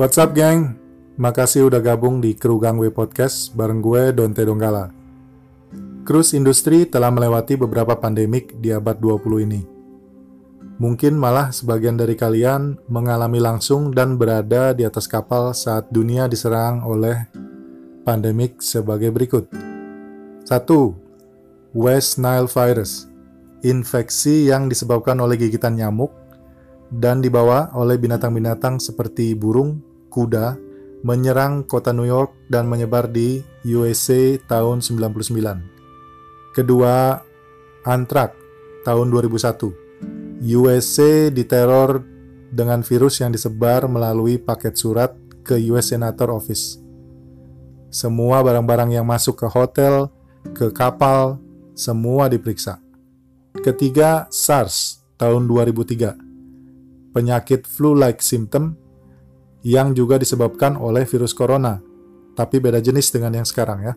What's up geng? Makasih udah gabung di Kru Gangway Podcast bareng gue Donte Donggala. Cruise industri telah melewati beberapa pandemik di abad 20 ini. Mungkin malah sebagian dari kalian mengalami langsung dan berada di atas kapal saat dunia diserang oleh pandemik sebagai berikut. 1. West Nile virus. Infeksi yang disebabkan oleh gigitan nyamuk dan dibawa oleh binatang-binatang seperti burung, kuda, menyerang kota New York dan menyebar di USA tahun 99. Kedua, antrak tahun 2001. USA diteror dengan virus yang disebar melalui paket surat ke US Senator Office. Semua barang-barang yang masuk ke hotel, ke kapal, semua diperiksa. Ketiga, SARS tahun 2003. Penyakit flu-like symptom yang juga disebabkan oleh virus corona, tapi beda jenis dengan yang sekarang ya.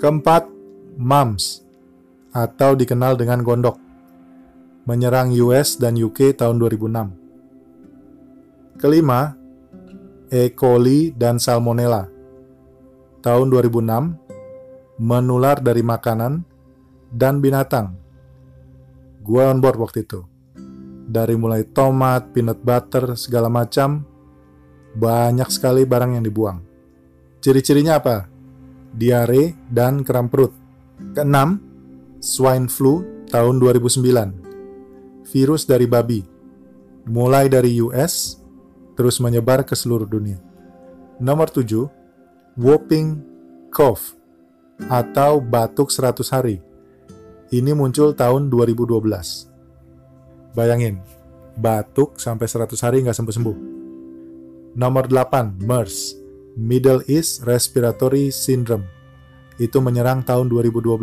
Keempat, MUMS atau dikenal dengan gondok, menyerang US dan UK tahun 2006. Kelima, E. coli dan Salmonella. Tahun 2006, menular dari makanan dan binatang. Gua on board waktu itu. Dari mulai tomat, peanut butter, segala macam, banyak sekali barang yang dibuang. Ciri-cirinya apa? Diare dan kram perut. Keenam, swine flu tahun 2009. Virus dari babi. Mulai dari US, terus menyebar ke seluruh dunia. Nomor 7, whooping cough atau batuk 100 hari. Ini muncul tahun 2012. Bayangin, batuk sampai 100 hari nggak sembuh-sembuh. Nomor 8, MERS, Middle East Respiratory Syndrome. Itu menyerang tahun 2012.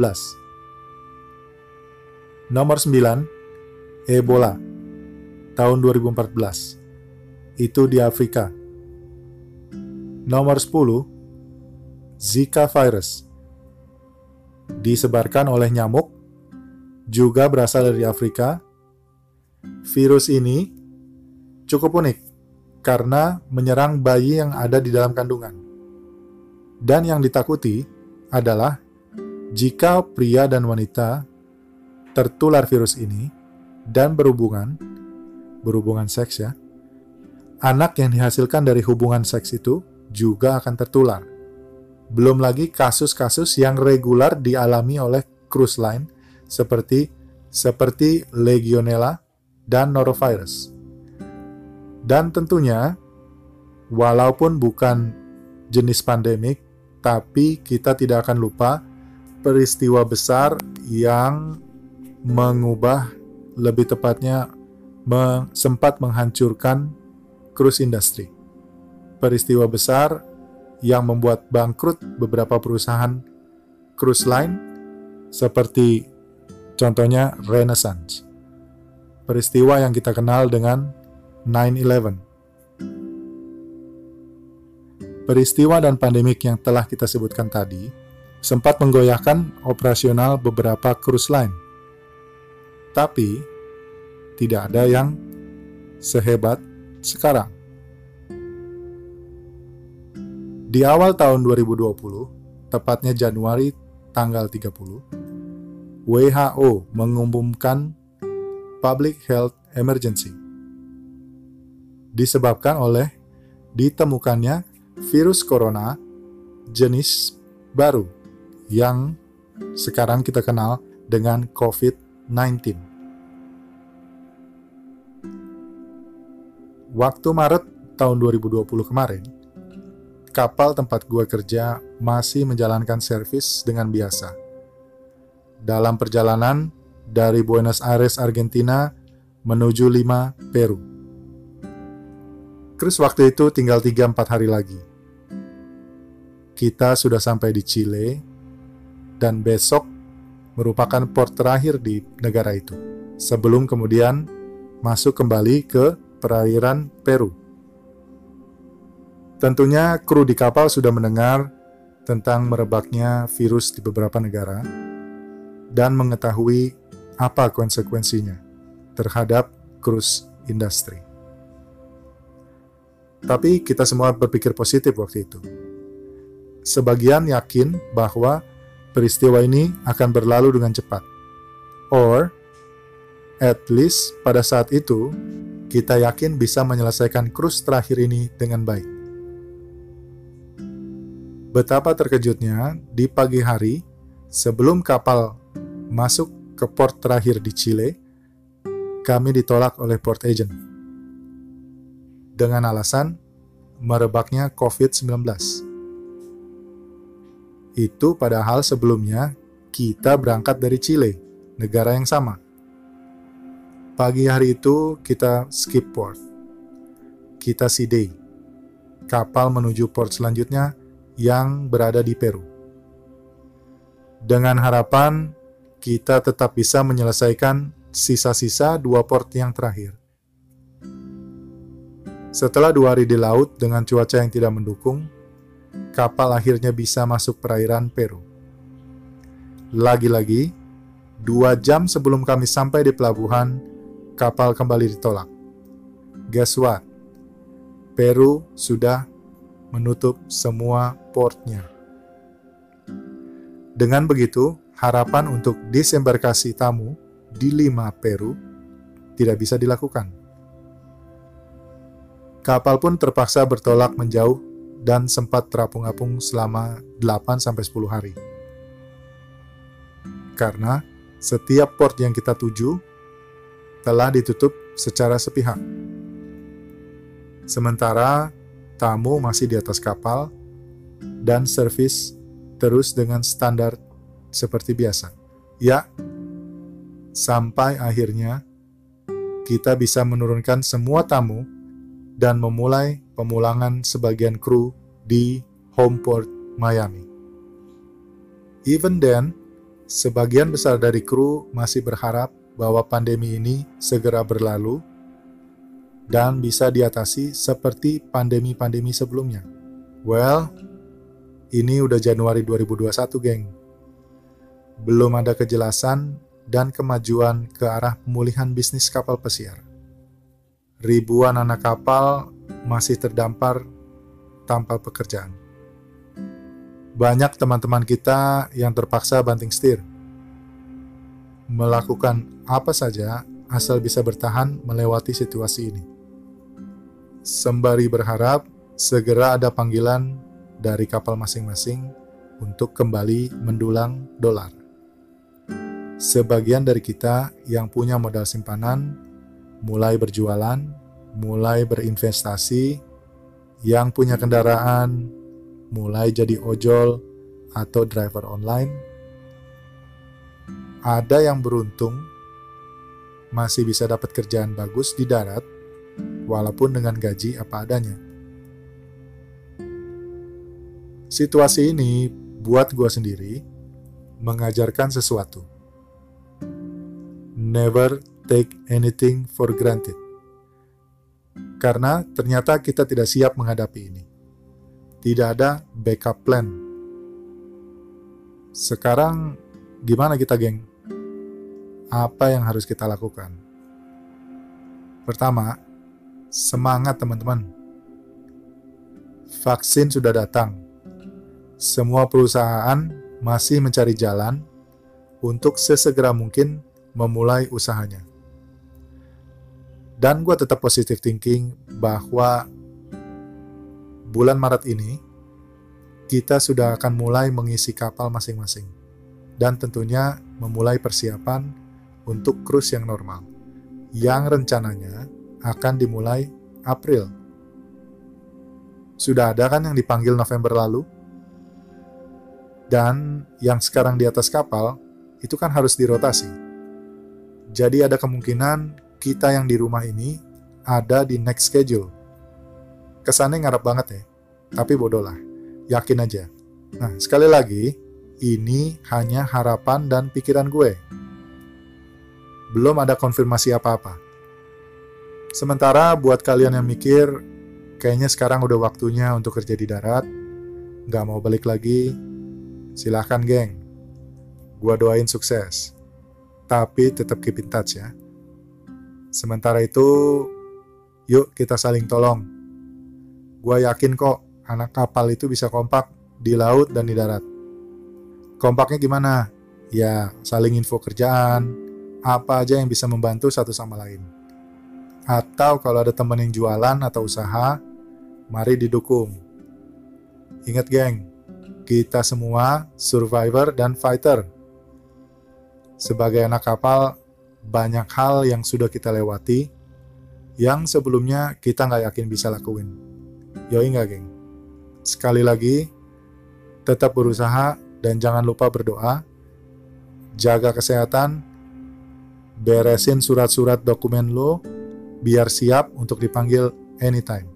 Nomor 9, Ebola, tahun 2014. Itu di Afrika. Nomor 10, Zika virus. Disebarkan oleh nyamuk, juga berasal dari Afrika. Virus ini cukup unik karena menyerang bayi yang ada di dalam kandungan. Dan yang ditakuti adalah jika pria dan wanita tertular virus ini dan berhubungan, berhubungan seks ya, anak yang dihasilkan dari hubungan seks itu juga akan tertular. Belum lagi kasus-kasus yang regular dialami oleh cruise line seperti seperti Legionella dan Norovirus. Dan tentunya, walaupun bukan jenis pandemik, tapi kita tidak akan lupa peristiwa besar yang mengubah, lebih tepatnya sempat menghancurkan cruise industry. Peristiwa besar yang membuat bangkrut beberapa perusahaan cruise line seperti contohnya Renaissance. Peristiwa yang kita kenal dengan 9/11. Peristiwa dan pandemik yang telah kita sebutkan tadi sempat menggoyahkan operasional beberapa cruise line. Tapi tidak ada yang sehebat sekarang. Di awal tahun 2020, tepatnya Januari tanggal 30, WHO mengumumkan public health emergency disebabkan oleh ditemukannya virus corona jenis baru yang sekarang kita kenal dengan COVID-19. Waktu Maret tahun 2020 kemarin, kapal tempat gua kerja masih menjalankan servis dengan biasa. Dalam perjalanan dari Buenos Aires, Argentina menuju Lima, Peru. Chris waktu itu tinggal 3-4 hari lagi. Kita sudah sampai di Chile, dan besok merupakan port terakhir di negara itu, sebelum kemudian masuk kembali ke perairan Peru. Tentunya kru di kapal sudah mendengar tentang merebaknya virus di beberapa negara dan mengetahui apa konsekuensinya terhadap cruise industry. Tapi kita semua berpikir positif waktu itu. Sebagian yakin bahwa peristiwa ini akan berlalu dengan cepat. Or, at least pada saat itu, kita yakin bisa menyelesaikan cruise terakhir ini dengan baik. Betapa terkejutnya di pagi hari sebelum kapal masuk ke port terakhir di Chile, kami ditolak oleh port agent dengan alasan merebaknya COVID-19. Itu padahal sebelumnya kita berangkat dari Chile, negara yang sama. Pagi hari itu kita skip port. Kita day. Kapal menuju port selanjutnya yang berada di Peru. Dengan harapan kita tetap bisa menyelesaikan sisa-sisa dua port yang terakhir. Setelah dua hari di laut dengan cuaca yang tidak mendukung, kapal akhirnya bisa masuk perairan Peru. Lagi-lagi, dua jam sebelum kami sampai di pelabuhan, kapal kembali ditolak. Guess what? Peru sudah menutup semua portnya. Dengan begitu, harapan untuk disembarkasi tamu di Lima, Peru tidak bisa dilakukan. Kapal pun terpaksa bertolak menjauh dan sempat terapung-apung selama 8-10 hari. Karena setiap port yang kita tuju telah ditutup secara sepihak. Sementara tamu masih di atas kapal dan servis terus dengan standar seperti biasa. Ya, sampai akhirnya kita bisa menurunkan semua tamu dan memulai pemulangan sebagian kru di Homeport, Miami. Even then, sebagian besar dari kru masih berharap bahwa pandemi ini segera berlalu dan bisa diatasi seperti pandemi-pandemi sebelumnya. Well, ini udah Januari 2021, geng belum ada kejelasan dan kemajuan ke arah pemulihan bisnis kapal pesiar. Ribuan anak kapal masih terdampar tanpa pekerjaan. Banyak teman-teman kita yang terpaksa banting setir, melakukan apa saja asal bisa bertahan melewati situasi ini. Sembari berharap segera ada panggilan dari kapal masing-masing untuk kembali mendulang dolar sebagian dari kita yang punya modal simpanan mulai berjualan, mulai berinvestasi, yang punya kendaraan mulai jadi ojol atau driver online. Ada yang beruntung masih bisa dapat kerjaan bagus di darat walaupun dengan gaji apa adanya. Situasi ini buat gua sendiri mengajarkan sesuatu never take anything for granted. Karena ternyata kita tidak siap menghadapi ini. Tidak ada backup plan. Sekarang gimana kita, geng? Apa yang harus kita lakukan? Pertama, semangat teman-teman. Vaksin sudah datang. Semua perusahaan masih mencari jalan untuk sesegera mungkin memulai usahanya. Dan gue tetap positive thinking bahwa bulan Maret ini kita sudah akan mulai mengisi kapal masing-masing. Dan tentunya memulai persiapan untuk cruise yang normal. Yang rencananya akan dimulai April. Sudah ada kan yang dipanggil November lalu? Dan yang sekarang di atas kapal, itu kan harus dirotasi jadi ada kemungkinan kita yang di rumah ini ada di next schedule. Kesannya ngarep banget ya, tapi bodoh lah. Yakin aja. Nah, sekali lagi, ini hanya harapan dan pikiran gue. Belum ada konfirmasi apa-apa. Sementara buat kalian yang mikir, kayaknya sekarang udah waktunya untuk kerja di darat, nggak mau balik lagi, silahkan geng. Gua doain sukses tapi tetap keep in touch ya. Sementara itu, yuk kita saling tolong. Gua yakin kok anak kapal itu bisa kompak di laut dan di darat. Kompaknya gimana? Ya, saling info kerjaan, apa aja yang bisa membantu satu sama lain. Atau kalau ada teman yang jualan atau usaha, mari didukung. Ingat geng, kita semua survivor dan fighter. Sebagai anak kapal, banyak hal yang sudah kita lewati, yang sebelumnya kita nggak yakin bisa lakuin. Yoi nggak geng? Sekali lagi, tetap berusaha dan jangan lupa berdoa, jaga kesehatan, beresin surat-surat dokumen lo, biar siap untuk dipanggil anytime.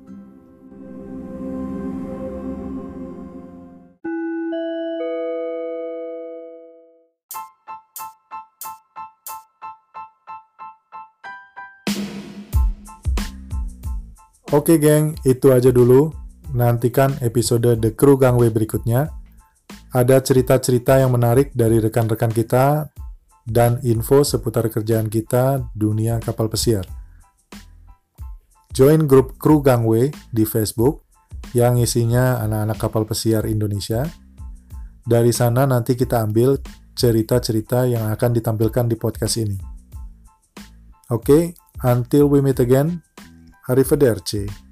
Oke geng, itu aja dulu. Nantikan episode The Crew Gangway berikutnya. Ada cerita-cerita yang menarik dari rekan-rekan kita dan info seputar kerjaan kita dunia kapal pesiar. Join grup Crew Gangway di Facebook yang isinya anak-anak kapal pesiar Indonesia. Dari sana nanti kita ambil cerita-cerita yang akan ditampilkan di podcast ini. Oke, okay, until we meet again, Arrivederci.